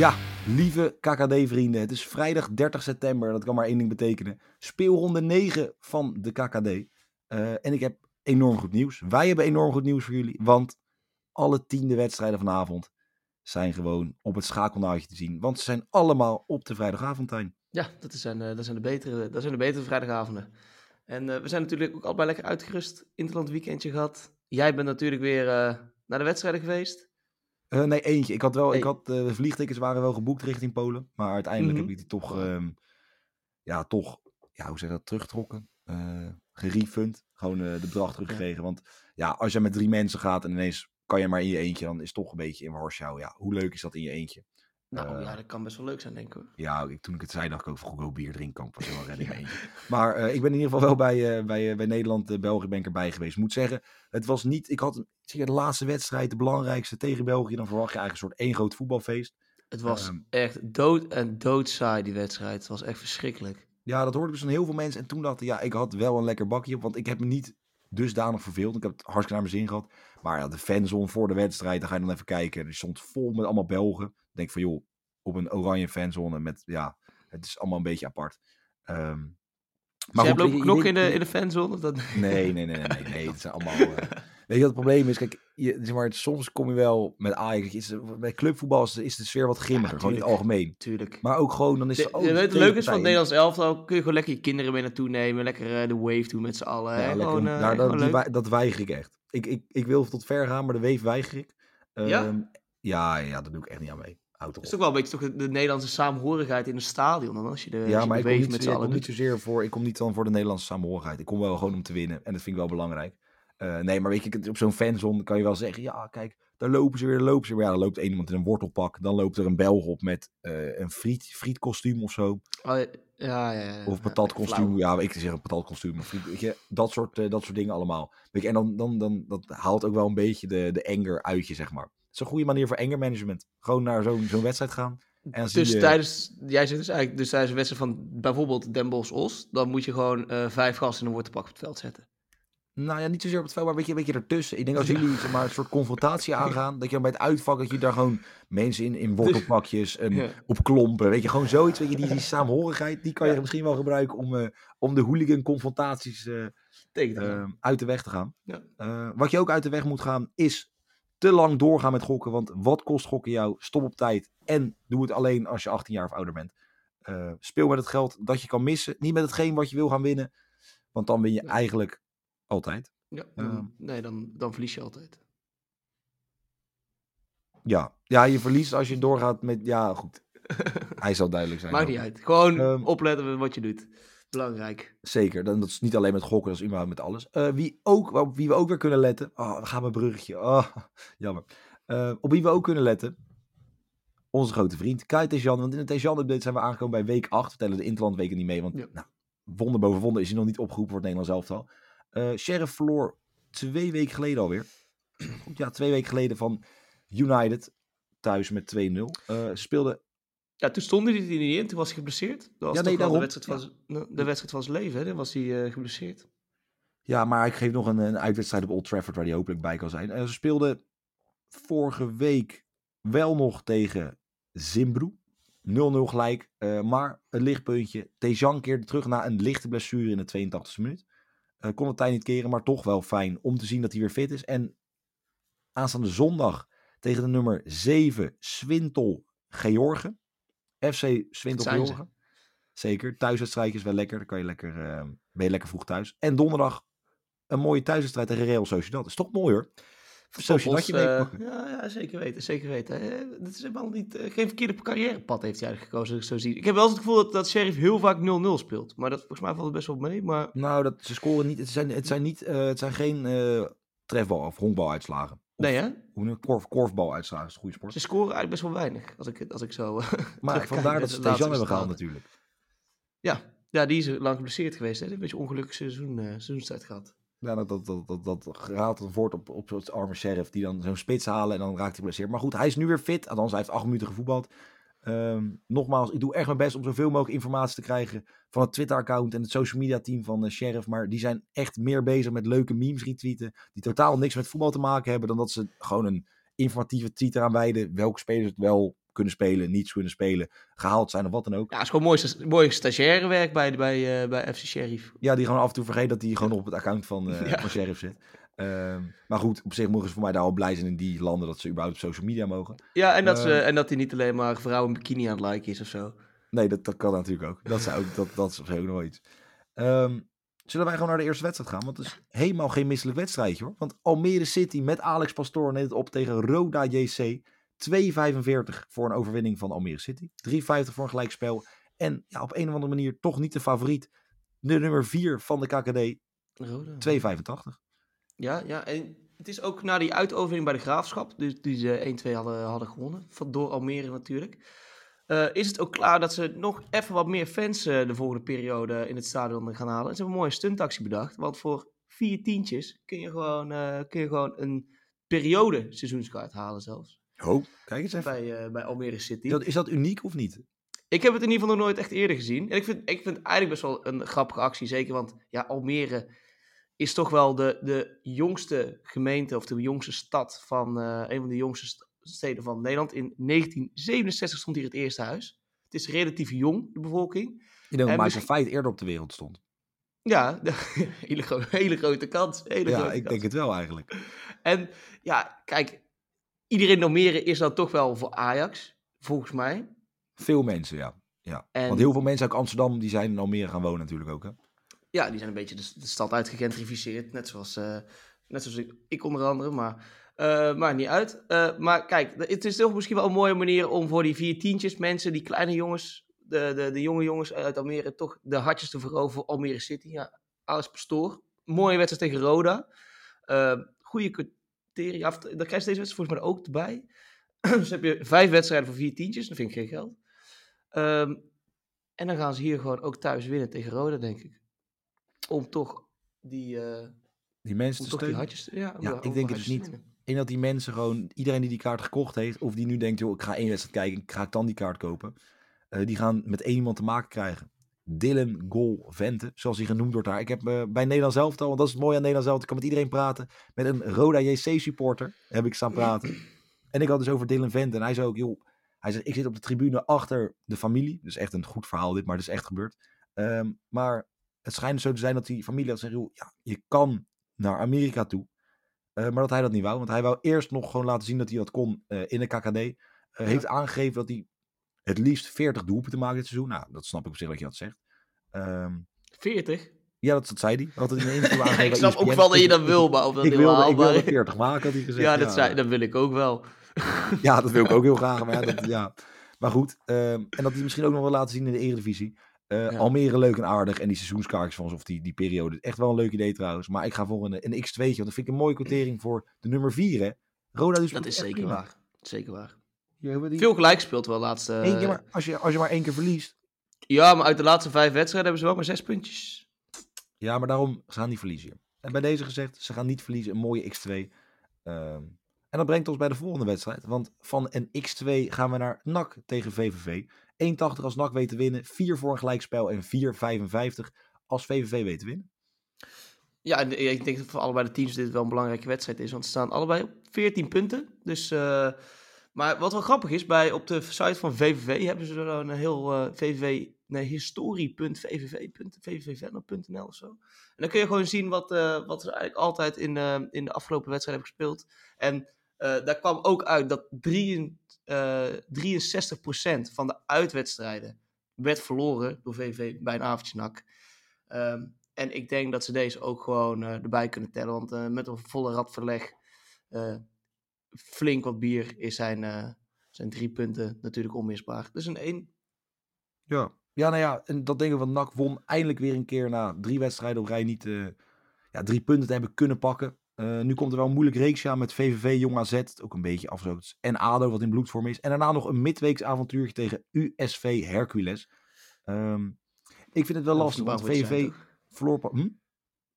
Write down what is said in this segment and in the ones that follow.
Ja, lieve KKD-vrienden, het is vrijdag 30 september. Dat kan maar één ding betekenen. Speelronde 9 van de KKD. Uh, en ik heb enorm goed nieuws. Wij hebben enorm goed nieuws voor jullie, want alle tiende wedstrijden vanavond zijn gewoon op het schakelnaadje te zien. Want ze zijn allemaal op de vrijdagavondtuin. Ja, dat zijn, uh, dat zijn, de, betere, dat zijn de betere vrijdagavonden. En uh, we zijn natuurlijk ook allebei lekker uitgerust. Interland weekendje gehad. Jij bent natuurlijk weer naar de wedstrijden geweest. Uh, nee, eentje. Ik had wel, ik had, uh, de vliegtickets waren wel geboekt richting Polen. Maar uiteindelijk mm -hmm. heb ik die toch, um, ja, toch, ja, hoe zeg je dat, teruggetrokken. Uh, gerefund. Gewoon de bedrag teruggekregen. Want ja, als je met drie mensen gaat en ineens kan je maar in je eentje, dan is het toch een beetje in Warschau. Ja, hoe leuk is dat in je eentje? Nou ja, dat kan best wel leuk zijn, denk ik. Hoor. Ja, ik, toen ik het zei, dacht ik ook van go bier drinken kan ik pas wel redden eentje. Maar uh, ik ben in ieder geval wel bij, uh, bij, bij Nederland, België ben ik erbij geweest. Moet zeggen, het was niet, ik had zeg, de laatste wedstrijd, de belangrijkste tegen België, dan verwacht je eigenlijk een soort één groot voetbalfeest. Het was um, echt dood en doodsaai die wedstrijd. Het was echt verschrikkelijk. Ja, dat hoorde ik dus van heel veel mensen. En toen dacht ik, ja, ik had wel een lekker bakje op, want ik heb me niet dusdanig verveeld. Ik heb het hartstikke naar mijn zin gehad. Maar ja, de fanzone voor de wedstrijd, dan ga je dan even kijken. Er stond vol met allemaal Belgen. Ik denk van, joh, op een oranje fanzone met, ja, het is allemaal een beetje apart. Um, maar goed, jij knokken in de, in de fanzone? Dat... Nee, nee, nee, nee, nee, nee. Het zijn allemaal... Uh... weet je wat het probleem is? Kijk, je, zeg maar, soms kom je wel met Ajax. Is, bij clubvoetbal is, is de sfeer wat grimmiger, ja, gewoon in het algemeen. Tuurlijk. Maar ook gewoon, dan is het... De, het leuke is van het Nederlands elftal, kun je gewoon lekker je kinderen mee naartoe nemen. Lekker uh, de wave doen met z'n allen. Ja, lekker, gewoon, uh, nou, dat, die, dat weiger ik echt. Ik, ik, ik wil tot ver gaan, maar de wave weiger ik. Um, ja? ja? Ja, daar doe ik echt niet aan mee. Het is toch wel een beetje toch de Nederlandse samenhorigheid in een stadion dan als je de Ja, maar ik kom, niet, met ik kom niet zozeer voor, ik kom niet dan voor de Nederlandse samenhorigheid. Ik kom wel gewoon om te winnen en dat vind ik wel belangrijk. Uh, nee, maar weet je, op zo'n fanzone kan je wel zeggen, ja, kijk, daar lopen ze weer, daar lopen ze weer. Ja, dan loopt één iemand in een wortelpak, dan loopt er een Belg op met uh, een friet, frietkostuum of zo. Oh, ja, ja, ja, Of patatkostuum, ja, ik zeg een patatkostuum, maar friet, weet je, dat soort, uh, dat soort dingen allemaal. Weet je, en dan, dan, dan dat haalt ook wel een beetje de, de anger uit je, zeg maar. Is een goede manier voor anger management. Gewoon naar zo'n zo'n wedstrijd gaan. En dus je... tijdens, jij zegt dus eigenlijk, dus tijdens een wedstrijd van bijvoorbeeld Den Bosch-Os, dan moet je gewoon uh, vijf gasten in een wortelpak op het veld zetten. Nou ja, niet zozeer op het veld, maar een beetje, een beetje ertussen. Ik denk als jullie zeg maar, een soort confrontatie aangaan, dat je dan bij het uitvak, dat je daar gewoon mensen in, in wortelpakjes en ja. op klompen, weet je, gewoon zoiets, weet je, die, die saamhorigheid, die kan je ja. misschien wel gebruiken om, uh, om de hooligan confrontaties uh, uh, uit de weg te gaan. Ja. wat je ook uit de weg moet gaan, is te lang doorgaan met gokken. Want wat kost gokken jou? Stop op tijd. En doe het alleen als je 18 jaar of ouder bent. Uh, speel met het geld dat je kan missen. Niet met hetgeen wat je wil gaan winnen. Want dan win je eigenlijk altijd. Ja, uh, nee, dan, dan verlies je altijd. Ja. ja, je verliest als je doorgaat met... Ja, goed. Hij zal duidelijk zijn. Maakt niet uit. Gewoon um, opletten met wat je doet. Belangrijk. Zeker. Dat is niet alleen met gokken, dat is überhaupt met alles. Uh, wie, ook, op wie we ook weer kunnen letten. Oh, we gaan mijn bruggetje. Oh, jammer. Uh, op wie we ook kunnen letten. Onze grote vriend Kai Tejan. Want in de Tejan update zijn we aangekomen bij week 8. We tellen de Interlandweken niet mee. Want ja. nou, wonder boven wonder is hij nog niet opgeroepen voor het Nederlands elftal. Uh, Sheriff verloor twee weken geleden alweer. ja, twee weken geleden van United. Thuis met 2-0. Uh, ze speelden ja, toen stond hij er niet in, toen was hij geblesseerd. Dat was ja, nee, de wedstrijd, van, ja. de wedstrijd van zijn leven, hè? Dan was hij uh, geblesseerd. Ja, maar ik geef nog een, een uitwedstrijd op Old Trafford waar hij hopelijk bij kan zijn. Uh, ze speelden vorige week wel nog tegen Zimbru. 0-0 gelijk, uh, maar een lichtpuntje. Tejan keerde terug na een lichte blessure in de 82e minuut. Uh, kon het tijd niet keren, maar toch wel fijn om te zien dat hij weer fit is. En aanstaande zondag tegen de nummer 7 Swintel Georgen. FC Swintel Zeker. Thuiswedstrijd is wel lekker. Dan kan je lekker, uh, ben je lekker vroeg thuis. En donderdag een mooie thuiswedstrijd tegen Real Sociedad. Dat is toch mooi hoor. Sociedadje uh, ja, ja, zeker weten. Zeker weten. Dat is helemaal niet, uh, geen verkeerde carrièrepad heeft hij eigenlijk gekozen, ik zo zie. Ik heb wel eens het gevoel dat, dat Sheriff heel vaak 0-0 speelt. Maar dat, volgens mij valt het best wel mee. Maar... Nou, dat, ze scoren niet. Het zijn, het zijn, niet, het zijn geen trefbal- of honkbaluitslagen. Nee, hè? Hoe een korf, korfbal uitslagen is een goede sport. Ze scoren eigenlijk best wel weinig, als ik, als ik zo... maar vandaar dat ze Dejan hebben gehaald natuurlijk. Ja, ja, die is lang geblesseerd geweest. Hè? Een beetje ongelukkig seizoen, uh, seizoenstijd gehad. Ja, dat, dat, dat, dat, dat gaat dan voort op, op zo'n arme sheriff die dan zo'n spits halen en dan raakt hij geblesseerd. Maar goed, hij is nu weer fit. Althans, hij heeft acht minuten gevoetbald. Um, nogmaals, ik doe echt mijn best om zoveel mogelijk informatie te krijgen van het Twitter-account en het social media team van uh, Sheriff. Maar die zijn echt meer bezig met leuke memes retweeten. Die totaal niks met voetbal te maken hebben dan dat ze gewoon een informatieve tweet eraan wijden welke spelers het wel kunnen spelen, niets kunnen spelen, gehaald zijn of wat dan ook. Ja, het is gewoon mooi, mooi stagiairewerk bij, bij, uh, bij FC Sheriff. Ja, die gewoon af en toe vergeet dat hij gewoon op het account van, uh, ja. van Sheriff zit. Ehm, maar goed, op zich mogen ze voor mij daar al blij zijn in die landen dat ze überhaupt op social media mogen. Ja, en dat, ze, ehm, en dat hij niet alleen maar vrouwen in bikini aan het liken is of zo. Nee, dat, dat kan natuurlijk ook. Dat, zou ook, dat, dat is ook nog iets. Um, zullen wij gewoon naar de eerste wedstrijd gaan? Want het is helemaal geen misselijk wedstrijdje hoor. Want Almere City met Alex Pastoor neemt het op tegen Roda JC. 2,45 voor een overwinning van Almere City. 3,50 voor een gelijkspel. En ja, op een of andere manier toch niet de favoriet. De nummer 4 van de KKD. 2,85. Ja, ja, en het is ook na die uitoverwinning bij de Graafschap, dus die ze 1-2 hadden, hadden gewonnen, van door Almere natuurlijk, uh, is het ook klaar dat ze nog even wat meer fans uh, de volgende periode in het stadion gaan halen. En ze hebben een mooie stuntactie bedacht, want voor vier tientjes kun je gewoon, uh, kun je gewoon een periode seizoenskaart halen zelfs. Oh, kijk eens even. Bij, bij Almere City. Dat, is dat uniek of niet? Ik heb het in ieder geval nog nooit echt eerder gezien. En ik vind, ik vind het eigenlijk best wel een grappige actie, zeker want ja, Almere is toch wel de, de jongste gemeente of de jongste stad van uh, een van de jongste steden van Nederland. In 1967 stond hier het eerste huis. Het is relatief jong, de bevolking. Ik denk dat Michael Feit eerder op de wereld stond. Ja, hele, gro hele grote kans. Hele ja, grote ik denk het wel eigenlijk. En ja, kijk, iedereen nomeren is dan toch wel voor Ajax, volgens mij. Veel mensen, ja. ja. En... Want heel veel mensen uit Amsterdam die zijn in Almere gaan wonen natuurlijk ook, hè? Ja, die zijn een beetje de, stad uitgegentrificeerd. Net zoals, uh, net zoals ik, onder andere. Maar uh, maakt niet uit. Uh, maar kijk, het is toch misschien wel een mooie manier om voor die vier tientjes mensen, die kleine jongens, de, de, de jonge jongens uit Almere, toch de hartjes te veroveren voor Almere City. Ja, Alex Pastoor. Mooie wedstrijd tegen Roda. Goede criteria. Daar krijg je deze wedstrijd volgens mij ook erbij. dus heb je vijf wedstrijden voor vier tientjes. Dat vind ik geen geld. Um, en dan gaan ze hier gewoon ook thuis winnen tegen Roda, denk ik om toch die, uh, die mensen te steunen. Hartjes, ja, ja ik denk het niet. En dat die mensen gewoon, iedereen die die kaart gekocht heeft, of die nu denkt, joh, ik ga één wedstrijd kijken, ik ga ik dan die kaart kopen. Uh, die gaan met één iemand te maken krijgen. Dylan Gol Vente, zoals hij genoemd wordt daar. Ik heb uh, bij Nederland zelf al, want dat is het mooie aan Nederland zelf, ik kan met iedereen praten. Met een Roda JC supporter heb ik staan praten. en ik had dus over Dylan Vente en hij zei ook, joh, hij zegt, ik zit op de tribune achter de familie. Dus echt een goed verhaal dit, maar het is echt gebeurd. Um, maar het schijnt zo te zijn dat die familie had gezegd, ja, je kan naar Amerika toe. Uh, maar dat hij dat niet wou. Want hij wou eerst nog gewoon laten zien dat hij dat kon uh, in de KKD. Uh, ja. Heeft aangegeven dat hij het liefst 40 doelpunten maakt dit seizoen. Nou, dat snap ik op zich dat je dat zegt. Um, 40? Ja, dat, dat zei hij. Had in interview ik snap ook wel dat je dat wil, maar of dat ik wilde, ik wilde 40 maken, had hij gezegd. Ja, dat, ja, zei, dat wil ik ook wel. ja, dat wil ik ook heel graag. Maar, ja, dat, ja. maar goed, um, en dat hij misschien ook nog wil laten zien in de Eredivisie. Uh, ja. Almere leuk en aardig. En die seizoenskaartjes van of die, die periode. Echt wel een leuk idee trouwens. Maar ik ga voor een, een X2'tje. Want dat vind ik een mooie quotering voor de nummer 4. Hè? Roda dus dat is zeker prima. waar. Zeker waar. Die... Veel gelijk speelt wel laatste. Eén keer maar, als, je, als je maar één keer verliest. Ja, maar uit de laatste vijf wedstrijden hebben ze wel maar zes puntjes. Ja, maar daarom ze gaan niet verliezen. En bij deze gezegd, ze gaan niet verliezen. Een mooie X2. Um, en dat brengt ons bij de volgende wedstrijd. Want van een X2 gaan we naar NAC tegen VVV. 1,80 als NAC weet te winnen. 4 voor een gelijkspel en 4,55 als VVV weet te winnen. Ja, ik denk dat voor allebei de teams dit wel een belangrijke wedstrijd is. Want ze staan allebei op 14 punten. Dus, uh, maar wat wel grappig is, bij, op de site van VVV hebben ze er een heel uh, VVV, nee, historie.vvv.vvvvenner.nl of zo. En dan kun je gewoon zien wat, uh, wat ze eigenlijk altijd in, in de afgelopen wedstrijd hebben gespeeld. En daar kwam ook uit dat 3, uh, 63% van de uitwedstrijden werd verloren door VV bij een avondje um, en ik denk dat ze deze ook gewoon uh, erbij kunnen tellen. Want uh, met een volle radverleg, flink wat bier, is zijn, zijn drie punten natuurlijk onmisbaar. Dus een één. Ja. ja, nou ja, en dat denk ik van NAC won eindelijk weer een keer na drie wedstrijden op rij niet ja, drie punten te hebben kunnen pakken. Uh, nu komt er wel een moeilijk reeksje aan met VVV, Jong AZ, ook een beetje afzoot. En ADO, wat in bloedvorm is. En daarna nog een midweeks avontuurtje tegen USV Hercules. Um, ik vind het wel lastig, want VVV verloor... Hm?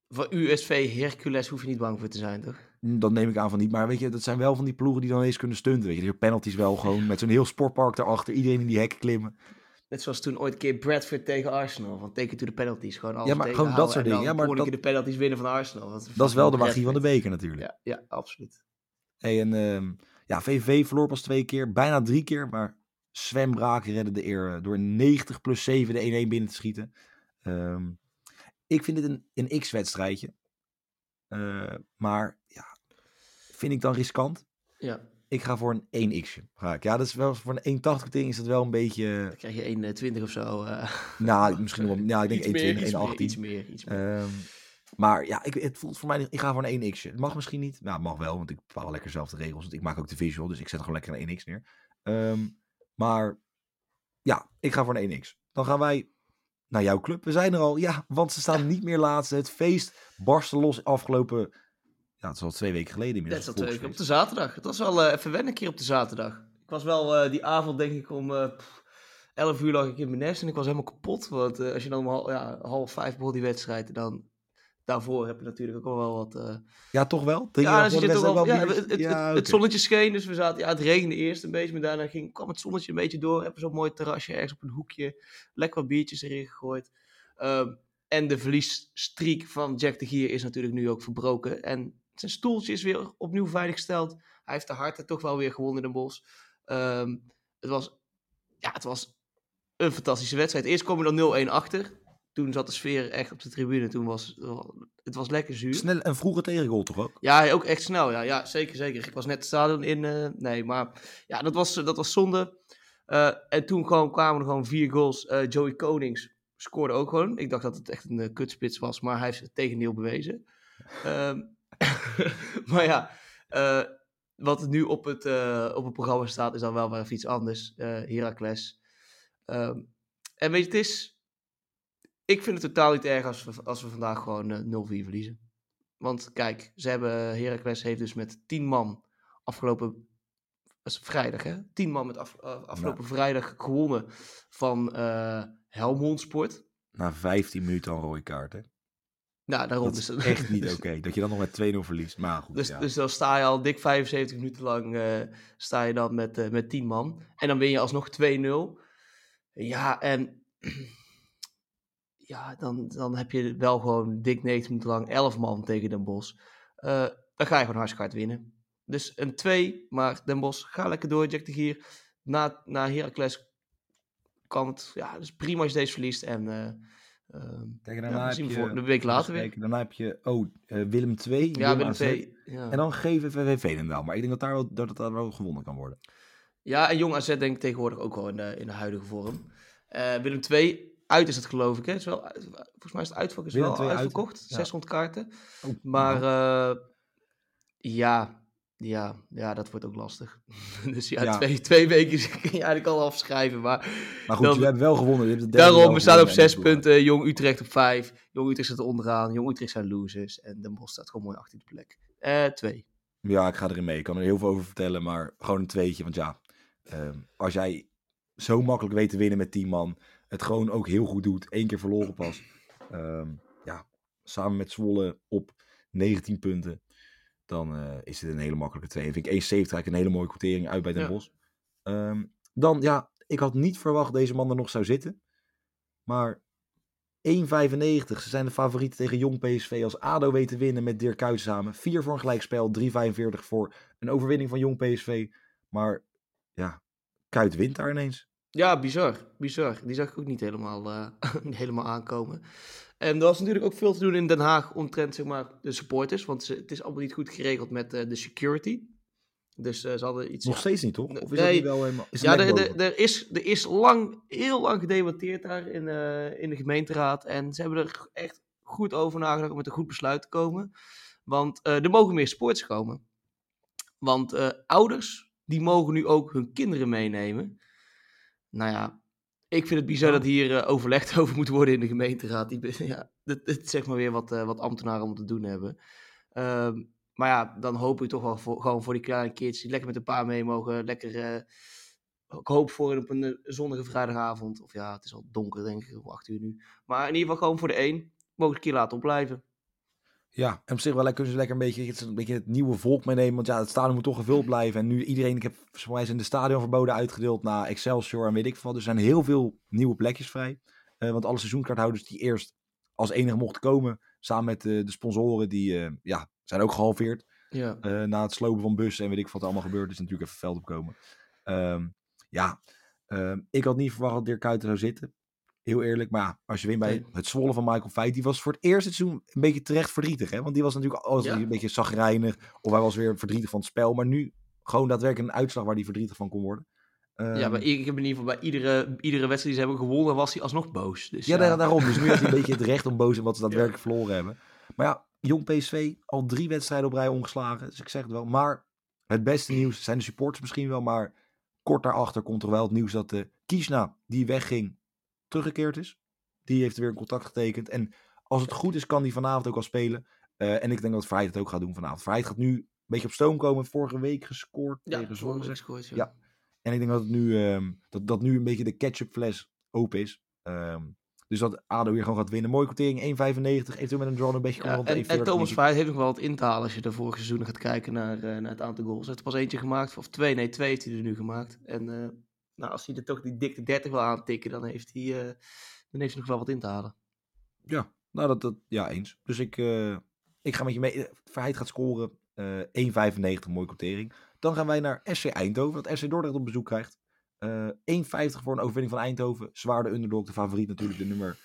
Voor USV Hercules hoef je niet bang voor te zijn, toch? Hm, dat neem ik aan van niet. Maar weet je, dat zijn wel van die ploegen die dan eens kunnen stunten. Weet je, penalties wel gewoon met zo'n heel sportpark daarachter. Iedereen in die hekken klimmen. Net zoals toen ooit een keer Bradford tegen Arsenal. Van teken to de penalties. Gewoon alles ja, maar gewoon dat soort dingen. Ja, maar dat... de penalties winnen van Arsenal. Dat, dat is wel de magie van de beker natuurlijk. Ja, ja absoluut. Hey, en uh, ja, VV verloor pas twee keer. Bijna drie keer. Maar Sven Braken redde de eer door 90 plus 7 de 1-1 binnen te schieten. Ehm, ik vind dit een, een X-wedstrijdje. Uh, maar ja, vind ik dan riskant? Ja. Ik ga voor een 1x'je. Ga ik. Ja, dat is wel voor een 1,80 ding is dat wel een beetje. Dan krijg je 1,20 of zo. Uh... Nou, misschien wel. Ja, ik denk 1,20, 1,18. Iets meer, iets meer. Um, maar ja, ik, het voelt voor mij. Ik ga voor een 1x'je. Het mag misschien niet. Nou, het mag wel, want ik bepaal lekker zelf de regels. Want ik maak ook de visual, dus ik zet gewoon lekker een 1x neer. Um, maar ja, ik ga voor een 1x. Dan gaan wij naar jouw club. We zijn er al. Ja, want ze staan niet meer laatste. Het feest barstte los afgelopen ja, het is al twee weken geleden inmiddels. Dat is al twee weken op de zaterdag. Het was wel uh, even wennen een keer op de zaterdag. Ik was wel uh, die avond, denk ik, om uh, 11 uur lag ik in mijn nest en ik was helemaal kapot. Want als je dan om ja, half vijf begon die wedstrijd, dan daarvoor heb je natuurlijk ook wel wat... Ja, toch wel? ja, dan toch wel, ja, het, het, ja, okay. het, zonnetje scheen, dus we zaten... Ja, het regende eerst een beetje, maar daarna ging, kwam het zonnetje een beetje door. Hebben zo'n mooi terrasje ergens op een hoekje. Lekker wat biertjes erin gegooid. Um, en de verliesstreak van Jack de Gier is natuurlijk nu ook verbroken. En zijn stoeltje is weer opnieuw veiliggesteld. Hij heeft de harten toch wel weer gewonnen in de bos. Um, het, was, ja, het was een fantastische wedstrijd. Eerst kwam je dan 0-1 achter. Toen zat de sfeer echt op de tribune. Toen was het was lekker zuur. Snel en vroege tegengoal toch ook? Ja, ook echt snel. Ja, ja zeker, zeker. Ik was net het stadion in. Uh, nee, maar ja, dat was, dat was zonde. Uh, en toen gewoon, kwamen er gewoon vier goals. Uh, Joey Konings scoorde ook gewoon. Ik dacht dat het echt een kutspits was, maar hij heeft het tegendeel bewezen. Um, maar ja, uh, wat nu op het, uh, op het programma staat, is dan wel weer even iets anders. Uh, Heracles. Um, en weet je, het is. Ik vind het totaal niet erg als we, als we vandaag gewoon 0-4 verliezen. Want kijk, ze hebben, Heracles heeft dus met 10 man afgelopen dat is vrijdag, hè? 10 man met af, afgelopen ja. vrijdag gewonnen van Helmond Sport. Na 15 minuten al rode kaart, hè? Nou, daarom dat is dus, echt niet oké. Okay, dat je dan nog met 2-0 verliest. Maar goed, dus, ja. dus dan sta je al dik 75 minuten lang uh, sta je dan met, uh, met 10 man. En dan win je alsnog 2-0. Ja, en ja, dan, dan heb je wel gewoon dik 90 minuten lang 11 man tegen Den Bosch. Uh, dan ga je gewoon hartstikke hard winnen. Dus een 2, maar Den Bosch, ga lekker door, Jack de Gier. Na, na Heracles kan het, ja, dus prima als je deze verliest. En Kijk, daarna ja, heb je, voor een week later weer. Daarna heb je oh, uh, Willem 2. Ja, Willem 2. Ja. En dan GVVV Veenendaal. Maar ik denk dat, daar wel, dat daar wel gewonnen kan worden. Ja, en Jong AZ denk ik tegenwoordig ook wel in de, in de huidige vorm. Uh, Willem 2, uit is het geloof ik. Hè? Is wel, volgens mij is het uitvak is wel uitverkocht. Uit, ja. 600 kaarten. Oh, maar uh, ja, ja, ja, dat wordt ook lastig. dus ja, ja. Twee, twee weken kun je eigenlijk al afschrijven. Maar, maar goed, dan, we hebben wel gewonnen. daarom, we staan op zes punten. Jong Utrecht op vijf. Jong Utrecht zit er onderaan. Jong Utrecht zijn losers. En Den Bosch staat gewoon mooi achter de plek. Uh, twee. Ja, ik ga erin mee. Ik kan er heel veel over vertellen, maar gewoon een tweetje. Want ja, uh, als jij zo makkelijk weet te winnen met 10 man, het gewoon ook heel goed doet, één keer verloren pas. Uh, ja, samen met Zwolle op 19 punten dan uh, is het een hele makkelijke 2. En vind ik 1,70 eigenlijk een hele mooie quotering uit bij Den ja. Bosch. Um, dan, ja, ik had niet verwacht deze man er nog zou zitten. Maar 1,95. Ze zijn de favorieten tegen Jong PSV als ADO weten winnen met Dirk Kuyt samen. 4 voor een gelijkspel, 3,45 voor een overwinning van Jong PSV. Maar ja, Kuyt wint daar ineens. Ja, bizar. Bizar. Die zag ik ook niet helemaal, uh, helemaal aankomen. En er was natuurlijk ook veel te doen in Den Haag omtrent zeg maar, de supporters. Want het is allemaal niet goed geregeld met uh, de security. Dus uh, ze hadden iets... Nog steeds niet, toch? Of is nee, dat wel helemaal... Ja, er is, er is lang, heel lang gedebatteerd daar in, in de gemeenteraad. En ze hebben er echt goed over nagedacht om met een goed besluit te komen. Want er mogen meer sports komen. Want ouders, die mogen nu ook hun kinderen meenemen. Nou ja, ik vind het bizar dat hier uh, overlegd over moet worden in de gemeenteraad. Die, ja, dat, dat is zeg maar weer wat, uh, wat ambtenaren om te doen hebben. Um, maar ja, dan hoop ik toch wel voor, gewoon voor die kleine kids die lekker met een paar mee mogen. Lekker, uh, ik hoop voor op een zonnige vrijdagavond. Of ja, het is al donker denk ik, om acht uur nu. Maar in ieder geval gewoon voor de één. Mogen een keer laten opblijven. Ja, en op zich wel kunnen ze lekker een beetje, het, een beetje het nieuwe volk meenemen. Want ja, het stadion moet toch gevuld blijven. En nu iedereen, ik heb volgens mij in de stadionverboden uitgedeeld naar Excelsior en weet ik veel. Er zijn heel veel nieuwe plekjes vrij. Uh, want alle seizoenkaarthouders die eerst als enige mochten komen, samen met uh, de sponsoren, die uh, ja, zijn ook gehalveerd. Ja. na het slopen van bussen en weet ik wat er allemaal gebeurd is, natuurlijk even veld opkomen. Um, ja, Ehm, ik had niet verwacht dat Dirk Kuyt zou zitten. Heel eerlijk. Maar als je wint bij het zwollen van Michael Feit. Die was voor het eerste seizoen een beetje terecht verdrietig. Hè? Want die was natuurlijk altijd Ja. een beetje zagrijnig. Of hij was weer verdrietig van het spel. Maar nu gewoon daadwerkelijk een uitslag waar hij verdrietig van kon worden. ja, Ehm, maar ik heb in ieder geval bij iedere, iedere wedstrijd die ze hebben gewonnen, was hij alsnog boos. Dus Ja, ja, daar- daarom. Dus nu heeft hij een beetje het recht om boos en wat ze Ja. daadwerkelijk verloren hebben. Maar ja, jong PSV, al drie wedstrijden op rij ongeslagen. Dus ik zeg het wel. Maar het beste nieuws zijn de supporters misschien wel. Maar kort daarachter komt toch wel het nieuws dat de Kiesna, die wegging, teruggekeerd is. Die heeft weer een contact getekend. En als het goed is, kan die vanavond ook al spelen. Eh, en ik denk dat Verheid het ook gaat doen vanavond. Verheid gaat nu een beetje op stoom komen. Vorige week gescoord ja, tegen Zwolle. gescoord, ja. Ja. En ik denk dat het nu, ehm, dat, dat nu een beetje de ketchupfles open is. Ehm, dus dat ADO hier gewoon gaat winnen. Mooie quotering, 1,95. Eventueel met een draw een beetje Ja, rond en, 1,40. en Thomas. Verheid heeft nog wel wat in te halen als je de vorige seizoenen gaat kijken naar, eh, naar het aantal goals. Hij heeft er pas eentje gemaakt, of twee, nee, twee heeft hij er nu gemaakt. En eh, nou, als hij er toch die dikte 30 wil aantikken, dan heeft hij, eh, dan heeft hij nog wel wat in te halen. Ja, nou dat, dat ja, eens. Dus ik, eh, ik ga met je mee. Eh, Verheid gaat scoren. eh 1,95, mooie quotering. Dan gaan wij naar SC Eindhoven, dat SC Dordrecht op bezoek krijgt. Eh 1,50 voor een overwinning van Eindhoven. Zwaar de underdog, de favoriet natuurlijk, de nummer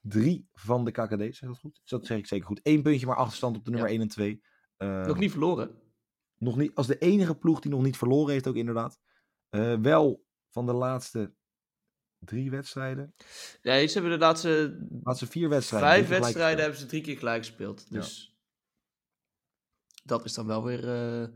3 van de KKD. Zeg dat goed? Dus dat zeg ik zeker goed. Eén puntje maar achterstand op de nummer Ja. 1 en 2. Eh, nog niet verloren. nog niet, als de enige ploeg die nog niet verloren heeft, ook inderdaad. Wel van de laatste drie wedstrijden. Nee, ze hebben de laatste Laatste vier wedstrijden. vijf wedstrijden hebben ze drie keer gelijk gespeeld. Ja. Dus dat is dan wel weer eh,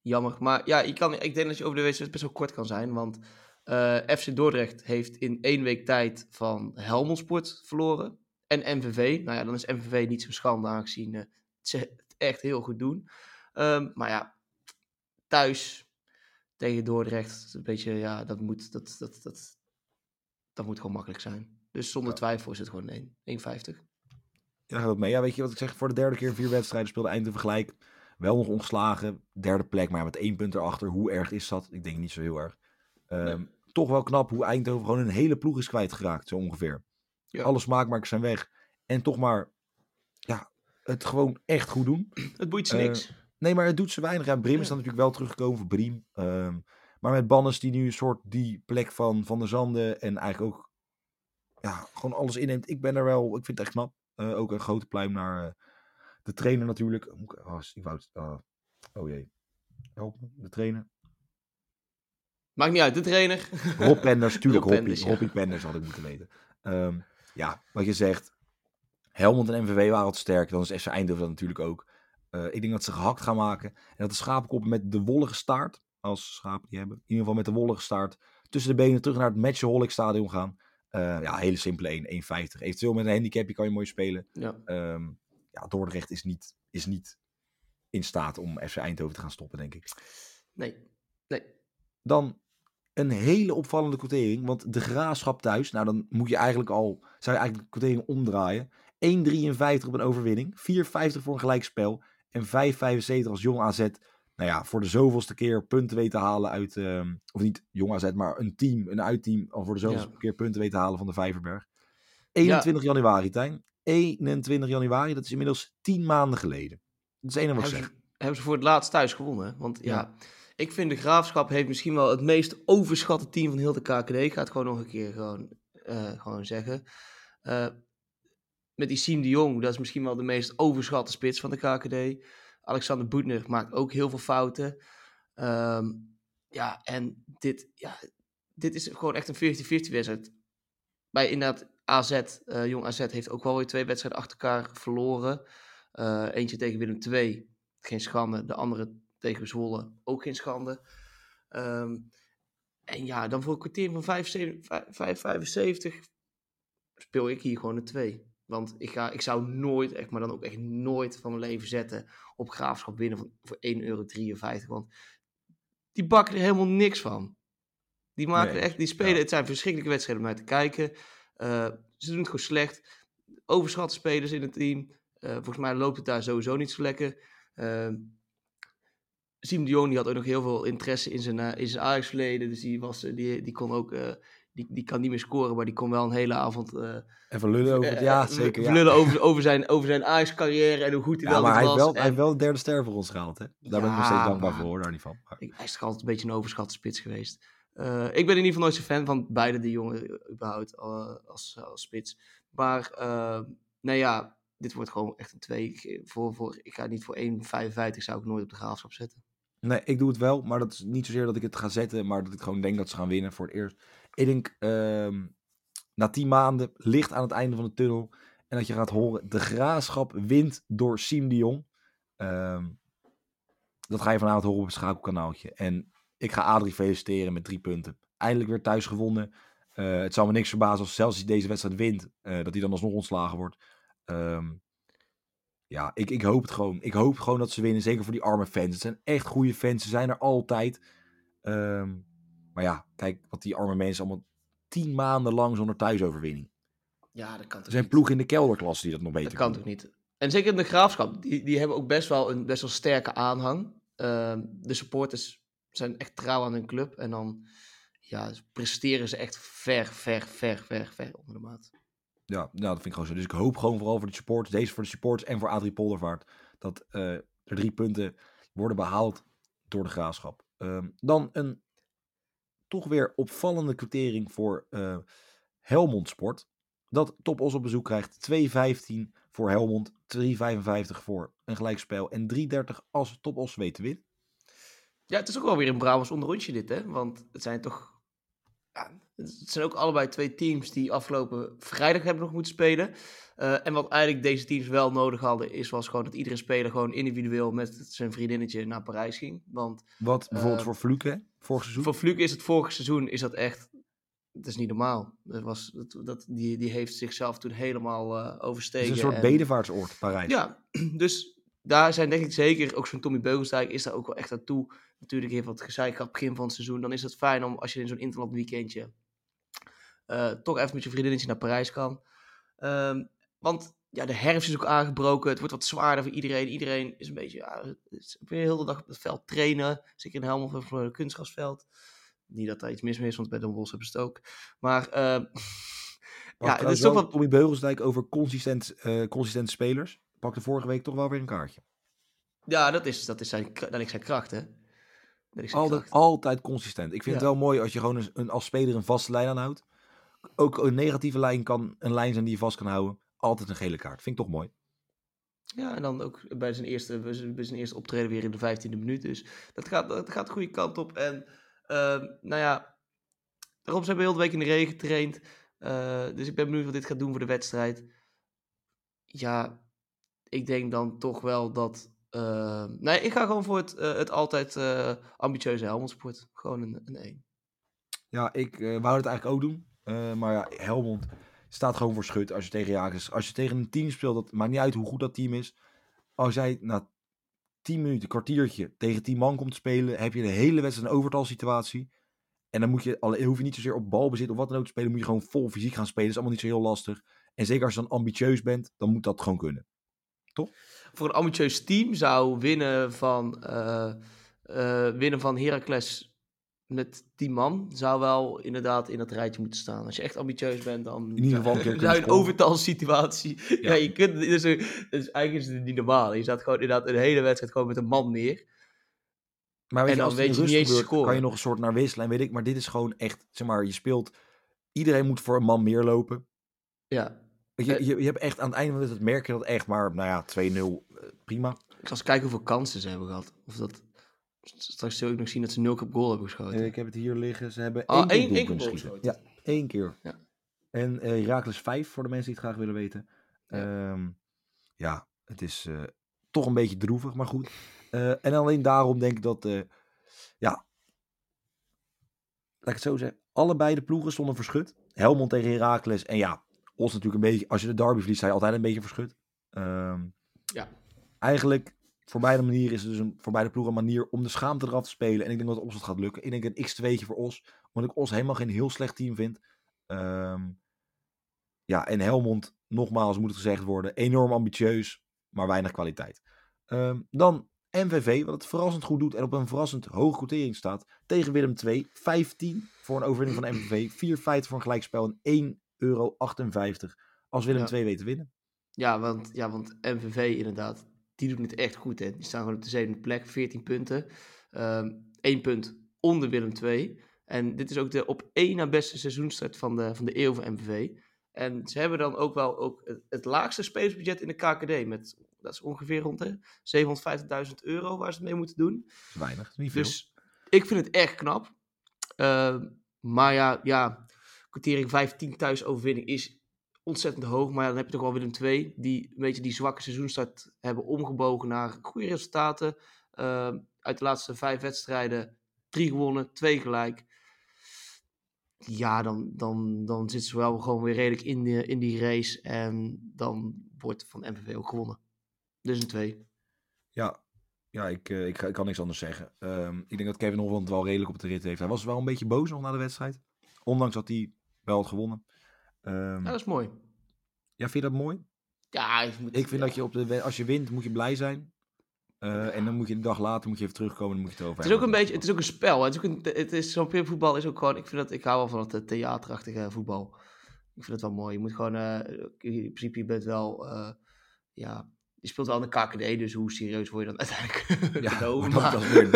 jammer. Maar ja, je kan, ik denk dat je over de wedstrijd best wel kort kan zijn. Want eh, FC Dordrecht heeft in één week tijd van Helmond Sport verloren. En MVV. Nou ja, dan is MVV niet zo schande aangezien eh, ze het echt heel goed doen. Ehm, maar ja, thuis tegen Dordrecht. Een beetje, ja, dat moet, dat, dat, dat, dat moet gewoon makkelijk zijn. Dus zonder Ja. twijfel is het gewoon 1. 1,50. Ja, daar gaat het mee. Ja, weet je wat ik zeg? Voor de derde keer vier wedstrijden speelde Eindhoven gelijk. Wel nog ongeslagen. Derde plek, maar met één punt erachter. Hoe erg is dat? Ik denk niet zo heel erg. Ehm, Toch wel knap hoe Eindhoven gewoon een hele ploeg is kwijtgeraakt, zo ongeveer. Ja. Alle smaakmakers zijn weg. En toch maar, ja, het gewoon echt goed doen. Het boeit ze Eh, niks. Nee, maar het doet ze weinig. Ja, Brim Ja. is dan natuurlijk wel teruggekomen voor Briem. Ehm, maar met Bannes die nu een soort die plek van Van der Zanden en eigenlijk ook ja, gewoon alles inneemt. Ik ben er wel, ik vind het echt knap. Eh, ook een grote pluim naar eh, de trainer natuurlijk. Oh, ik wou het, oh, oh jee. Help me, de trainer. Maakt niet uit, de trainer. Rob Penders, tuurlijk Rob ja. Penders had ik moeten weten. Ehm, ja, wat je zegt. Helmond en MVV waren wat sterk. Dan is FC Eindhoven dat natuurlijk ook. Eh, ik denk dat ze gehakt gaan maken. En dat de schapenkoppen met de wollige staart, als schapen die hebben, in ieder geval met de wollige staart, tussen de benen terug naar het Matchaholic stadion gaan. Eh, ja, hele simpele 1, 1,50. Eventueel met een handicapje kan je mooi spelen. Ja. Ehm, ja, Dordrecht is niet, is niet in staat om FC Eindhoven te gaan stoppen, denk ik. Nee. Nee. Dan een hele opvallende quotering. Want de graafschap thuis, nou dan moet je eigenlijk al, zou je eigenlijk de quotering omdraaien. 1,53 op een overwinning, 4,50 voor een gelijkspel en 5,75 als jong AZ. Nou ja, voor de zoveelste keer punten weten halen uit, ehm, of niet jong AZ, maar een team, een uitteam, al voor de zoveelste Ja. keer punten weten halen van de Vijverberg. 21 januari, Tijn. 21 januari, dat is inmiddels 10 maanden geleden. Dat is enige wat ik Hebben zeg. ze, hebben ze voor het laatst thuis gewonnen. Want ja. Ja. ik vind de Graafschap heeft misschien wel het meest overschatte team van heel de KKD. Ik ga het gewoon nog een keer gewoon, eh, gewoon zeggen. Eh, met die Siem de Jong, dat is misschien wel de meest overschatte spits van de KKD. Alexander Boetner maakt ook heel veel fouten. Ehm, ja, en dit, ja, dit is gewoon echt een 50-50 wedstrijd. Bij inderdaad AZ, eh, Jong AZ heeft ook wel weer twee wedstrijden achter elkaar verloren. Eh, eentje tegen Willem II, geen schande. De andere tegen Zwolle, ook geen schande. Ehm, en ja, dan voor een kwartier van 75 vijf- 5,75 speel ik hier gewoon een 2. Want ik, ga, ik zou nooit, echt, maar dan ook echt nooit van mijn leven zetten op graafschap winnen van, voor 1,53 euro. Want die bakken er helemaal niks van. Die, maken Nee, echt, die spelen, ja. het zijn verschrikkelijke wedstrijden om naar te kijken. Eh, ze doen het gewoon slecht. Overschatte spelers in het team. Eh, volgens mij loopt het daar sowieso niet zo lekker. Uh, Siem de Jong die had ook nog heel veel interesse in zijn, eh, in zijn Ajax-verleden. Dus die, was, die, die kon ook... eh, die, die kan niet meer scoren, maar die kon wel een hele avond... eh, Even lullen over het, ja eh, zeker. Ja. Lullen over, over zijn, over zijn Ajax-carrière en hoe goed hij Ja, wel maar hij was. heeft, wel, hij heeft wel de derde ster voor ons gehaald. Hè? Daar ben ik nog Ja, steeds dankbaar maar- voor, hoor, daar niet van. Maar- Ik- Hij is altijd een beetje een overschatte spits geweest. Uh, ik ben in ieder geval nooit zo fan van beide die jongen überhaupt als, als spits. Maar nou ja, dit wordt gewoon echt een 2. Voor, voor, ik ga niet voor 1,55 zou ik nooit op de graafschap zetten. Nee, ik doe het wel, maar dat is niet zozeer dat ik het ga zetten, maar dat ik gewoon denk dat ze gaan winnen voor het eerst. Ik denk, uh, na 10 maanden, licht aan het einde van de tunnel. En dat je gaat horen, de graafschap wint door Siem de Jong. Uh, dat ga je vanavond horen op het schakelkanaaltje. En ik ga Adrie feliciteren met drie punten. Eindelijk weer thuis gewonnen. Uh, het zou me niks verbazen als zelfs hij deze wedstrijd wint, uh, dat hij dan alsnog ontslagen wordt. Um, ja, ik, ik hoop het gewoon. Ik hoop gewoon dat ze winnen. Zeker voor die arme fans. Het zijn echt goede fans. Ze zijn er altijd. Um, maar ja, kijk wat die arme mensen allemaal tien maanden lang zonder thuisoverwinning. Ja, dat kan toch Er zijn ploegen in de kelderklasse die dat nog beter Dat kan toch niet. En zeker in de graafschap. Die, die hebben ook best wel een best wel sterke aanhang. Uh, de supporters zijn echt trouw aan hun club. En dan ja, presteren ze echt ver, ver, ver, ver, ver onder de maat. Ja, nou, dat vind ik gewoon zo. Dus ik hoop gewoon vooral voor de supporters, deze voor de supporters en voor Adrie Poldervaart, dat uh, er drie punten worden behaald door de graafschap. Um, dan een toch weer opvallende kwartering voor uh, Helmond Sport. Dat Top Os op bezoek krijgt 2,15 voor Helmond, 3,55 voor een gelijkspel en 3,30 als Top Os weet te winnen. Ja, het is ook wel weer een Brabants onderrondje dit, hè? Want het zijn toch ja, het zijn ook allebei twee teams die afgelopen vrijdag hebben nog moeten spelen. Uh, en wat eigenlijk deze teams wel nodig hadden, is was gewoon dat iedere speler gewoon individueel met zijn vriendinnetje naar Parijs ging. Want, wat bijvoorbeeld uh, voor Fluke, vorig seizoen? Voor Fluke is het vorig seizoen is dat echt, dat is niet normaal. Dat was, dat, dat, die, die heeft zichzelf toen helemaal uh, overstegen. Het is een soort en, bedevaartsoord, Parijs. Ja, dus daar zijn denk ik zeker, ook zo'n Tommy Beugelsdijk is daar ook wel echt aan toe. Natuurlijk heeft wat gezeik gehad begin van het seizoen. Dan is het fijn om als je in zo'n interland weekendje uh, toch even met je vriendinnetje naar Parijs kan. Um, want ja, de herfst is ook aangebroken. Het wordt wat zwaarder voor iedereen. Iedereen is een beetje, ja, is weer heel de dag op het veld trainen. Zeker in Helmond of een kunstgrasveld. Niet dat daar iets mis mee is, want bij Den Bosch hebben ze het ook. Maar uh, ja, het is toch wat... Tommy Beugelsdijk over consistent, uh, consistent spelers. Pakte vorige week toch wel weer een kaartje. Ja, dat is, dat is, zijn, dat is zijn kracht, hè. Dat is zijn altijd, kracht. altijd consistent. Ik vind ja. het wel mooi als je gewoon een, een, als speler een vaste lijn aanhoudt ook een negatieve lijn kan een lijn zijn die je vast kan houden. Altijd een gele kaart. Vind ik toch mooi. Ja, en dan ook bij zijn eerste, bij zijn eerste optreden weer in de 15e minuut. Dus dat gaat, dat gaat de goede kant op. En uh, nou ja, daarom zijn we heel de week in de regen getraind. Uh, dus ik ben benieuwd wat dit gaat doen voor de wedstrijd. Ja, ik denk dan toch wel dat. Uh, nee, ik ga gewoon voor het, het altijd ambitieuze Helmondsport. Gewoon een, een 1. Ja, ik wou het eigenlijk ook doen. Maar ja, Helmond staat gewoon voor schut als je tegen Jagers. Als je tegen een team speelt, dat maakt niet uit hoe goed dat team is. Als jij na 10 minuten, kwartiertje tegen 10 man komt spelen, heb je de hele wedstrijd een overtalsituatie. En dan moet je, al, hoef je niet zozeer op balbezit of wat dan ook te spelen, moet je gewoon vol fysiek gaan spelen. Dat is allemaal niet zo heel lastig. En zeker als je dan ambitieus bent, dan moet dat gewoon kunnen. Toch? Voor een ambitieus team zou winnen van, uh, uh, winnen van Heracles met die man zou wel inderdaad in dat rijtje moeten staan. Als je echt ambitieus bent, dan in ieder geval een je een overtalsituatie. Ja. ja, je kunt. Dus, dus eigenlijk is het niet normaal. Je staat gewoon inderdaad een hele wedstrijd gewoon met een man meer. Maar weet en je, als dan weet je niet eens gebeurt, kan je nog een soort naar wisselen en weet ik. Maar dit is gewoon echt, zeg maar, je speelt. Iedereen moet voor een man meer lopen. Ja. Je, je, je hebt echt aan het einde van het merk je dat echt, maar nou ja, 2-0, uh, prima. Ik zal eens kijken hoeveel kansen ze hebben gehad. Of dat Straks zul ik nog zien dat ze nul keer goal hebben geschoten. ik heb het hier liggen. Ze hebben oh, één, één, één keer geschoten. Ja, één keer. Ja. En uh, Herakles 5 voor de mensen die het graag willen weten. Ja, um, ja het is uh, toch een beetje droevig, maar goed. Uh, en alleen daarom denk ik dat, ja, laat ik het zo zeggen, allebei de ploegen stonden verschut. Helmond tegen Herakles. En ja, ons natuurlijk een beetje, als je de derby verliest, je altijd een beetje verschut. Um, ja. Eigenlijk voor beide manieren is het dus een, voor beide ploegen een manier om de schaamte eraf te spelen. En ik denk dat Os het gaat lukken. Ik denk een x2'tje voor Os. Omdat ik Os helemaal geen heel slecht team vind. Um, ja, en Helmond, nogmaals moet het gezegd worden, enorm ambitieus, maar weinig kwaliteit. Um, dan MVV, wat het verrassend goed doet en op een verrassend hoge quotering staat. Tegen Willem 2, 15 voor een overwinning van MVV, 4,50 voor een gelijkspel en 1,58 euro als Willem ja. 2 weet te winnen. Ja, want, ja, want MVV inderdaad, die doen het echt goed. Hè. Die staan gewoon op de zevende plek, 14 punten. Um, 1 punt onder Willem 2. En dit is ook de op één na beste seizoenstart van de, van de eeuw van MVV. En ze hebben dan ook wel ook het, het laagste spelersbudget in de KKD. Met, dat is ongeveer rond de 750.000 euro waar ze het mee moeten doen. Weinig, niet veel. Dus ik vind het echt knap. Uh, maar ja, ja, kwartering 15 thuis overwinning is ontzettend hoog. Maar dan heb je toch wel Willem II, die een beetje die zwakke seizoenstart hebben omgebogen naar goede resultaten. Uh, uit de laatste vijf wedstrijden drie gewonnen, twee gelijk. Ja, dan, dan, dan zitten ze wel gewoon weer redelijk in, de, in die race. En dan wordt van MVV ook gewonnen. Dus een twee. Ja, ja ik, uh, ik, ik, kan niks anders zeggen. Um, ik denk dat Kevin Holland wel redelijk op de rit heeft. Hij was wel een beetje boos nog na de wedstrijd. Ondanks dat hij wel had gewonnen. Um, ja, dat is mooi. Ja, vind je dat mooi? Ja, ik, moet, ik vind ja. dat je op de, als je wint, moet je blij zijn. Uh, en dan moet je een dag later moet je even terugkomen en dan moet je het over het is ook een beetje, het is ook een spel. Het is ook een, het is zo'n voetbal is ook gewoon. Ik vind dat ik hou wel van het theaterachtige voetbal. Ik vind het wel mooi. Je moet gewoon, uh, in principe, je bent wel, uh, ja, je speelt wel in de KKD, dus hoe serieus word je dan uiteindelijk ja, genomen? Maar dat is weer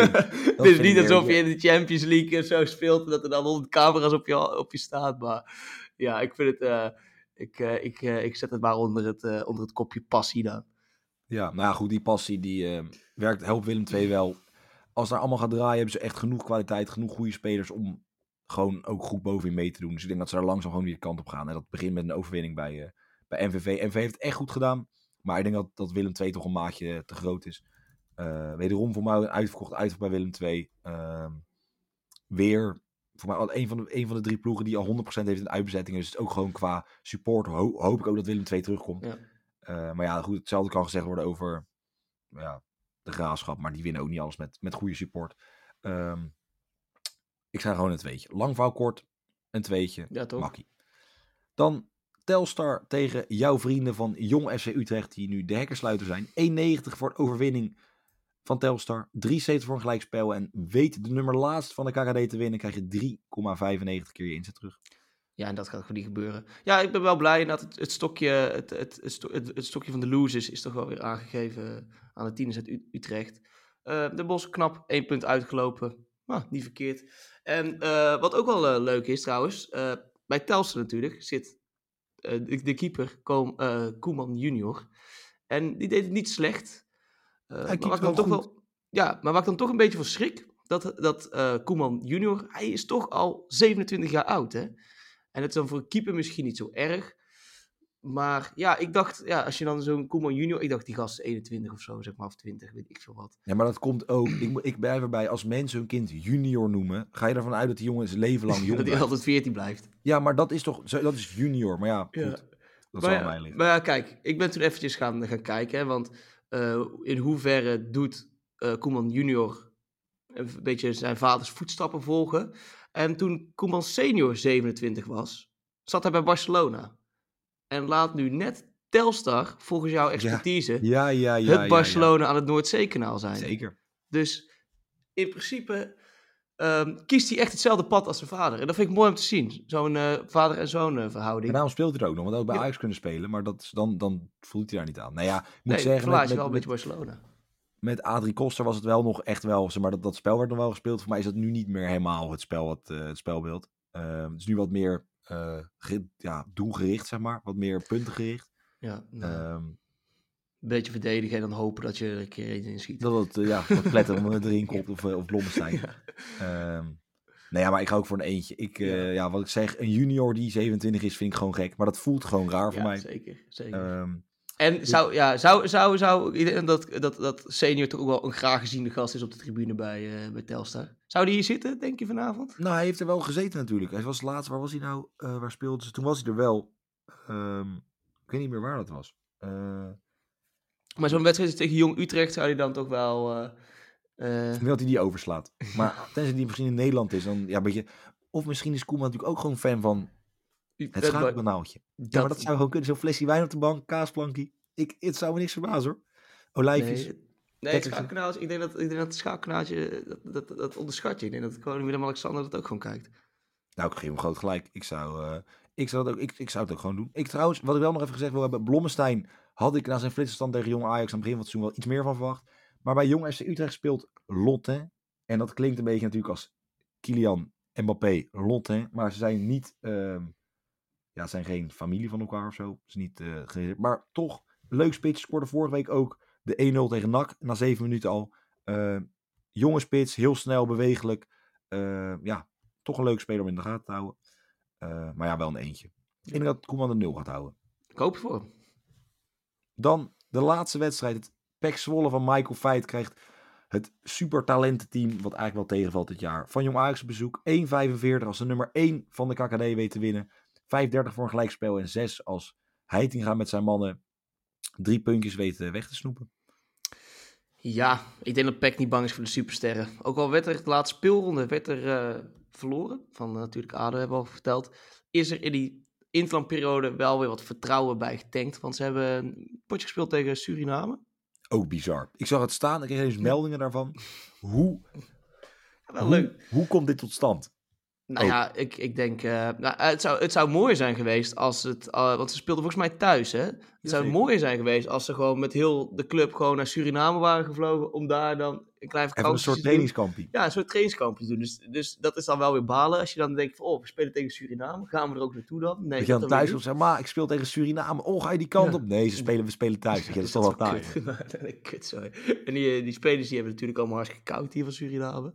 het is niet alsof je in de Champions League zo speelt en dat er dan honderd camera's op je, op je staat. Maar ja, ik vind het, uh, ik, uh, ik, uh, ik zet het maar onder het, onder het kopje passie dan. Ja, nou ja, goed, die passie die werkt, helpt Willem II wel. Als daar allemaal gaat draaien, hebben ze echt genoeg kwaliteit, genoeg goede spelers om gewoon ook goed bovenin mee te doen. Dus ik denk dat ze daar langzaam gewoon weer kant op gaan. En dat begint met een overwinning bij, bij MVV. MVV heeft het echt goed gedaan, maar ik denk dat, dat Willem II toch een maatje te groot is. Uh, wederom voor mij een uitverkocht uit bij Willem II. weer, voor mij een van, de, een van de drie ploegen die al 100% heeft in uitbezetting. Dus ook gewoon qua support ho hoop ik ook dat Willem II terugkomt. Ja. Uh, maar ja, goed, hetzelfde kan gezegd worden over ja, de graafschap. Maar die winnen ook niet alles met, met goede support. Um, ik ga gewoon een tweetje. Lang kort, een tweetje. Ja, toch? Makkie. Dan Telstar tegen jouw vrienden van Jong FC Utrecht. Die nu de hekkersluiter zijn. 1,90 voor de overwinning van Telstar. 73 voor een gelijkspel. En weet de nummer laatst van de KKD te winnen. Krijg je 3,95 keer je inzet terug. Ja, en dat gaat gewoon niet gebeuren. Ja, ik ben wel blij dat het, het stokje, het, het, het, stokje van de losers is toch wel weer aangegeven aan de tieners uit Utrecht. Uh, de Bos knap, één punt uitgelopen. Ah, niet verkeerd. En uh, wat ook wel uh, leuk is trouwens, bij Telstra natuurlijk zit de, de, keeper Koom, Koeman junior. En die deed het niet slecht. Hij maar dan toch wel, ja, maar waar ik dan toch een beetje van schrik, dat, dat Koeman junior, hij is toch al 27 jaar oud hè. En het is dan voor een keeper misschien niet zo erg. Maar ja, ik dacht, ja, als je dan zo'n Koeman junior, ik dacht die gast is 21 of zo, zeg maar, of 20, weet ik veel wat. Ja, maar dat komt ook, ik, ik blijf erbij, als mensen hun kind junior noemen, ga je ervan uit dat die jongen zijn leven lang jong Dat hij altijd 14 blijft. Ja, maar dat is toch, dat is junior, maar ja, goed, Ja. dat Maar zal ja, mij liggen. maar ja, kijk, ik ben toen eventjes gaan, gaan kijken, hè, want eh, in hoeverre doet Koeman junior een beetje zijn vaders voetstappen volgen. En toen Koeman senior 27 was, zat hij bij Barcelona. En laat nu net Telstar, volgens jouw expertise, Ja, ja, ja. het Barcelona aan het Noordzeekanaal zijn. Zeker. Dus in principe ehm, kiest hij echt hetzelfde pad als zijn vader. En dat vind ik mooi om te zien. Zo'n eh, vader en zoon eh, verhouding. En daarom speelt hij er ook nog, want hij had bij Ja. Ajax kunnen spelen, maar dat is, dan, dan voelt hij daar niet aan. Nou ja, ik moet nee, zeggen, met, wel een beetje Barcelona. met Adrie Koster was het wel nog echt wel, zeg maar, dat, dat spel werd nog wel gespeeld. Voor mij is dat nu niet meer helemaal het, spel, wat, eh, het spelbeeld. Ehm, het is nu wat meer ja, doelgericht, zeg maar. Wat meer puntengericht. Ja, nou, Ehm, een beetje verdedigen en dan hopen dat je er een keer één in schiet. dat het, eh, ja, dat pletter om het erin komt of, eh, of Blommestein. Ja. Ehm, nou ja, maar ik ga ook voor een eentje. Ik, eh, Ja. ja. wat ik zeg, een junior die 27 is, vind ik gewoon gek. Maar dat voelt gewoon raar voor mij. zeker. zeker. Ehm, en zou, ja, zou, zou, zou ik denk dat, dat, dat senior toch ook wel een graag geziene gast is op de tribune bij, eh, bij Telstar? Zou die hier zitten, denk je, vanavond? nou, hij heeft er wel gezeten natuurlijk. Hij was laatst, waar was hij nou? Eh, waar speelde ze? Toen was hij er wel. Ehm, ik weet niet meer waar dat was. Eh, Maar zo'n wedstrijd tegen Jong Utrecht zou hij dan toch wel... denk dat hij die overslaat. Maar tenzij die misschien in Nederland is, dan ja, een beetje... Of misschien is Koeman natuurlijk ook gewoon fan van het dat- schakelkanaaltje. Ja, maar dat zou gewoon kunnen. Zo'n flesje wijn op de bank, kaasplankje. Ik, het zou me niks verbazen hoor. Olijfjes. Nee, nee het schaakkanaal, is- ik denk dat, ik denk dat het schaakkanaatje, dat, dat, dat onderschat je. Ik denk dat gewoon Willem-Alexander dat ook gewoon kijkt. Nou, ik geef hem groot gelijk. Ik zou, eh, ik, zou dat ook, ik, ik zou het ook gewoon doen. Ik trouwens, wat ik wel nog even gezegd wil hebben. Blommestein had ik na zijn flitserstand tegen Jong Ajax aan het begin van het seizoen wel iets meer van verwacht. Maar bij Jong FC Utrecht speelt Lotte. En dat klinkt een beetje natuurlijk als Kilian Mbappé, Lotte. Maar ze zijn niet, ehm, ja, zijn geen familie van elkaar of zo. Is niet, ge- maar toch, leuk spits. Scoorde vorige week ook de 1-0 tegen NAC na 7 minuten al. Eh, jonge spits, heel snel, bewegelijk. Eh, ja, toch een leuk speler om in de gaten te houden. Maar ja, wel een eentje. Ik denk dat Koeman de 0 gaat houden. Ik hoop het voor hem. Dan de laatste wedstrijd. Het Pek Zwolle van Michael Feit krijgt het supertalententeam, wat eigenlijk wel tegenvalt dit jaar, van Jong Ajax op bezoek. 1,45 als de nummer 1 van de KKD weet te winnen. 5,30 voor een gelijkspel en 6 als Heitinga met zijn mannen drie puntjes weet eh, weg te snoepen. Ja, ik denk dat Peck niet bang is voor de supersterren. Ook al werd er de laatste speelronde werd er, eh, verloren, van eh, natuurlijk ADO hebben we al verteld, is er in die interlandperiode wel weer wat vertrouwen bij getankt. Want ze hebben een potje gespeeld tegen Suriname. Ook bizar. Ik zag het staan, ik kreeg eens meldingen daarvan. Hoe, Wel hoe, leuk. hoe komt dit tot stand? Nou Oh. ja, ik, ik denk, eh, nou, het, zou, het zou mooi zijn geweest als het, eh, want ze speelden volgens mij thuis hè. Het zou Jazeker. mooi zijn geweest als ze gewoon met heel de club gewoon naar Suriname waren gevlogen om daar dan een klein Even een vakantie soort trainingskampie. Ja, een soort trainingskampje doen. Dus, dus dat is dan wel weer balen. Als je dan denkt van, oh, we spelen tegen Suriname. Gaan we er ook naartoe dan? Nee, dat je dan thuis komt zeggen, maar ik speel tegen Suriname. Oh, ga je die kant Ja. op? Nee, ze spelen, we spelen thuis. Ja, dat is toch wel taai. kut, sorry. En die, eh, die spelers die hebben natuurlijk allemaal hartstikke koud hier van Suriname.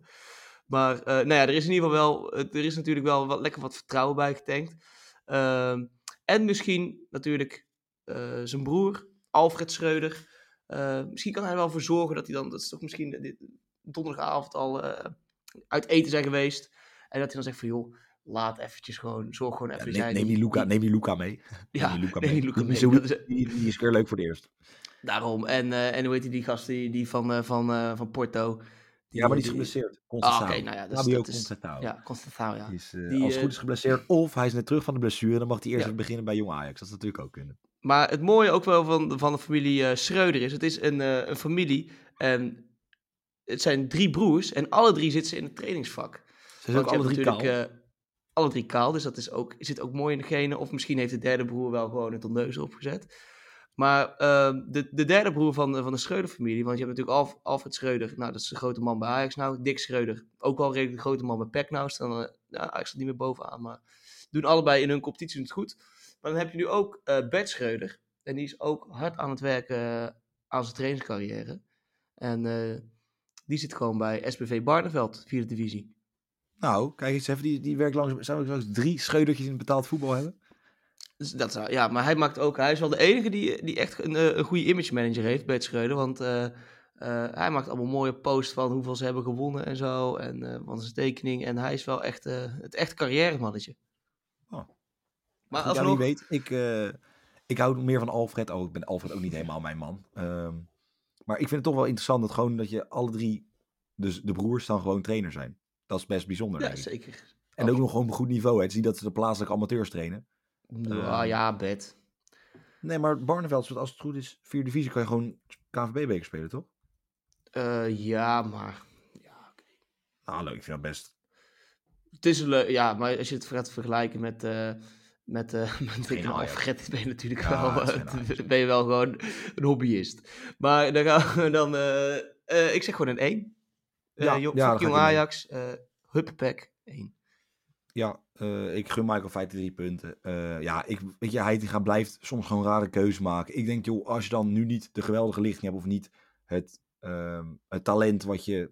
Maar eh, nou ja, er is in ieder geval wel, er is natuurlijk wel wat, lekker wat vertrouwen bij getankt. Ehm, en misschien natuurlijk eh, zijn broer, Alfred Schreuder. Eh, misschien kan hij er wel voor zorgen dat hij dan, dat is toch misschien dit, donderdagavond al uit eten zijn geweest. En dat hij dan zegt van, joh, laat eventjes gewoon, zorg gewoon even Ja, neem, die Luca, neem die Luca mee. Ja, neem die Luca mee. die Luca Die- mee. die- Dat is- Die, is keer leuk voor het eerst. Daarom. En, en hoe heet die, die gast die, die van, van, van Porto? Ja, maar die is geblesseerd. Ah, oké, nou ja, dus Fabio dat is-. Ja, ja. Die is, eh, Die, als het eh, goed is geblesseerd. Of hij is net terug van de blessure. Dan mag hij eerst Ja. beginnen bij Jong Ajax. Dat is natuurlijk ook kunnen. Maar het mooie ook wel van, van de familie eh, Schreuder is, het is een, een familie en het zijn drie broers en alle drie zitten ze in het trainingsvak. Ze zijn ook alle drie kaal. alle drie kaal, dus dat is ook, zit ook mooi in de genen. Of misschien heeft de derde broer wel gewoon een tondeuze opgezet. Maar ehm, de, de derde broer van, van de Schreuder-familie, want je hebt natuurlijk Alf, Alfred Schreuder, nou dat is de grote man bij Ajax nou. Dick Schreuder, ook wel redelijk de grote man bij PEC nou. Staan, eh, ja, Ajax staat niet meer bovenaan, maar doen allebei in hun competitie het goed. Maar dan heb je nu ook eh Bert Schreuder. En die is ook hard aan het werken eh, aan zijn trainingscarrière. En eh, die zit gewoon bij SBV Barneveld, vierde divisie. Nou, kijk eens even. Die, die werkt langs. Zou ik langs drie scheudertjes in betaald voetbal hebben? Dus dat ja, maar hij maakt ook, hij is wel de enige die, die echt een, eh, een goede image manager heeft, Bert Schreuder. Want eh, hij maakt allemaal mooie posts van hoeveel ze hebben gewonnen en zo. En eh, van zijn tekening. En hij is wel echt het echte carrière-mannetje. Oh. Maar Als alsnog, niet weet, ik, ik hou meer van Alfred. Oh, ik ben Alfred ook niet helemaal mijn man. Ehm, maar ik vind het toch wel interessant dat gewoon dat je alle drie, dus de broers dan gewoon trainer zijn. Dat is best bijzonder. ja, ik. zeker. En ook nog gewoon op een goed niveau. Hè. Het is niet dat ze de plaatselijke amateurs trainen. Ja, Ehm, ja, Bert. Nee, maar Barneveld, als het goed is, vierde divisie, kan je gewoon KNVB-beker spelen, toch? Eh, ja, maar ja, oké. Nou, leuk. Ik vind dat best. Het is leuk, ja, maar als je het gaat vergelijken met, eh met, met Geen een Ajax. Alfred, ben je natuurlijk Ja, wel, het eh, ben je wel gewoon een hobbyist. Maar dan gaan we dan, ik zeg gewoon een 1. Eh Ja, jong, ja, ik. Ajax, eh Huppack 1. Ja, eh, ik gun Michael Feiten drie punten. Eh, ja, ik, weet je, hij gaat, blijft soms gewoon rare keuzes maken. Ik denk, joh, als je dan nu niet de geweldige lichting hebt of niet het, ehm, het talent wat je...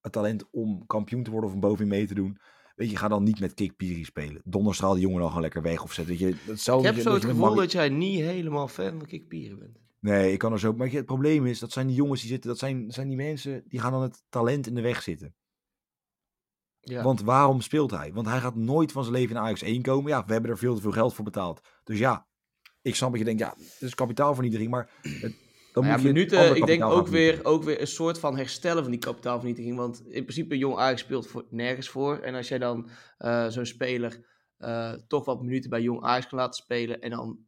Het talent om kampioen te worden of om bovenin mee te doen. Weet je, ga dan niet met Kik Piri spelen. Donderstraal die jongen dan gewoon lekker weg of zet. Weet je, dat zou Ik heb zo het gevoel Marie- dat jij niet helemaal fan van Kikpieren bent. Nee, ik kan er zo... Maar het probleem is, dat zijn die jongens die zitten... Dat zijn, zijn die mensen, die gaan dan het talent in de weg zitten. Ja. Want waarom speelt hij? Want hij gaat nooit van zijn leven in Ajax 1 komen. Ja, we hebben er veel te veel geld voor betaald. Dus ja, ik snap dat je denkt, ja, het is kapitaalvernietiging, maar het, dan Maar moet ja, je minuten, ik denk ook weer, ook weer een soort van herstellen van die kapitaalvernietiging. Want in principe, Jong Ajax speelt voor, nergens voor. En als jij dan eh, zo'n speler eh, toch wat minuten bij Jong Ajax kan laten spelen. En dan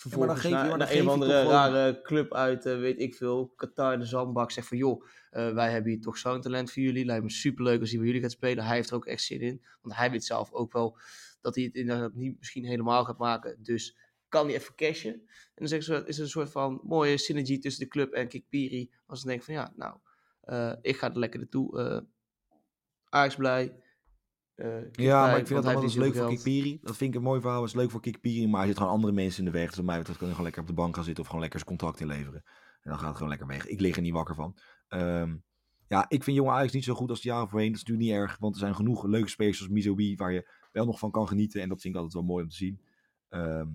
vervolgens naar, maar dan naar geef een je of andere rare club uit, eh, weet ik veel, Qatar, de Zandbak. Zegt van, joh, eh, wij hebben hier toch zo'n talent voor jullie. Lijkt me superleuk als hij bij jullie gaat spelen. Hij heeft er ook echt zin in. Want hij weet zelf ook wel dat hij het inderdaad niet misschien helemaal gaat maken. Dus kan hij even cashen. En dan ze, is er een soort van mooie synergie tussen de club en Kikpiri. Als ze denken van ja, nou, eh, ik ga er lekker naartoe. Ajax blij, ja, maar ik vind dat eens leuk voor Kikpiri. Dat vind ik een mooi verhaal. Is leuk voor Kikpiri, maar hij zit gewoon andere mensen in de weg. Dus mij betreft kan hij gewoon lekker op de bank gaan zitten of gewoon lekker zijn contract inleveren. En dan gaat het gewoon lekker weg. Ik lig er niet wakker van. Ehm, ja, ik vind jonge Ajax niet zo goed als het jaar voorheen. Dat is natuurlijk niet erg, want er zijn genoeg leuke spelers zoals Mizobi waar je wel nog van kan genieten. En dat vind ik altijd wel mooi om te zien. Ehm,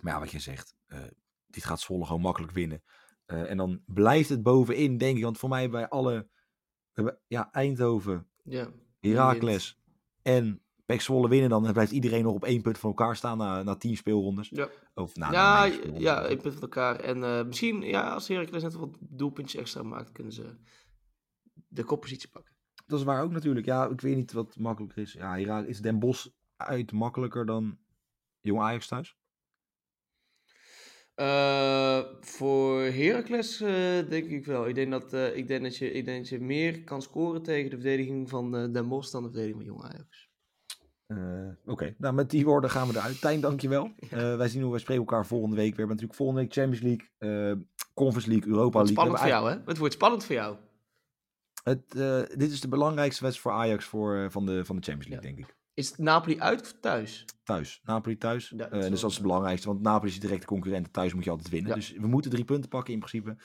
maar ja, wat je zegt, uh, dit gaat Zwolle gewoon makkelijk winnen. Uh, en dan blijft het bovenin, denk ik. Want voor mij bij alle, ja, Eindhoven, ja, Heracles en Pek Zwolle winnen dan. Dan blijft iedereen nog op één punt van elkaar staan na, na tien speelrondes. Ja, of, na, ja, ja, één punt van elkaar. En uh, misschien, ja, als Heracles net wat doelpuntjes extra maakt, kunnen ze de koppositie pakken. Dat is waar ook natuurlijk. Ja, ik weet niet wat makkelijker is. Ja, is Den Bosch uit makkelijker dan Jong Ajax thuis? Uh, voor Heracles uh, denk ik wel. Ik denk, dat, uh, ik, denk dat je, ik denk dat je meer kan scoren tegen de verdediging van Den Bosch dan de verdediging van Jong Ajax. Oké, okay. nou met die woorden gaan we eruit. Tijn, dankjewel. Ja. wij zien hoe we spreken elkaar volgende week. We hebben natuurlijk volgende week Champions League, Conference League, Europa League. Spannend voor jou, hè? Het wordt spannend voor jou. Het, dit is de belangrijkste wedstrijd voor Ajax voor, van, de, van de Champions League, ja. denk ik. Is het Napoli uit of thuis? Thuis. Napoli thuis. Ja, dat uh, dus dat is het belangrijkste. Want Napoli is de directe concurrent. Thuis moet je altijd winnen. Dus we moeten drie punten pakken in principe.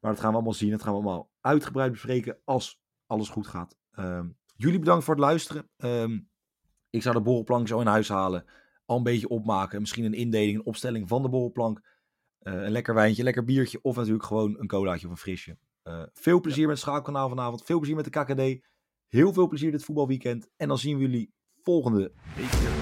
Maar dat gaan we allemaal zien. Dat gaan we allemaal uitgebreid bespreken als alles goed gaat. Um, jullie bedankt voor het luisteren. Um, ik zou de borrelplank zo in huis halen. Al een beetje opmaken. Misschien een indeling, een opstelling van de borrelplank. Uh, een lekker wijntje, lekker biertje. Of natuurlijk gewoon een colaatje of een frisje. Uh, veel plezier met het schaakkanaal vanavond. Veel plezier met de KKD. Heel veel plezier dit voetbalweekend. En dan zien we jullie volgende week.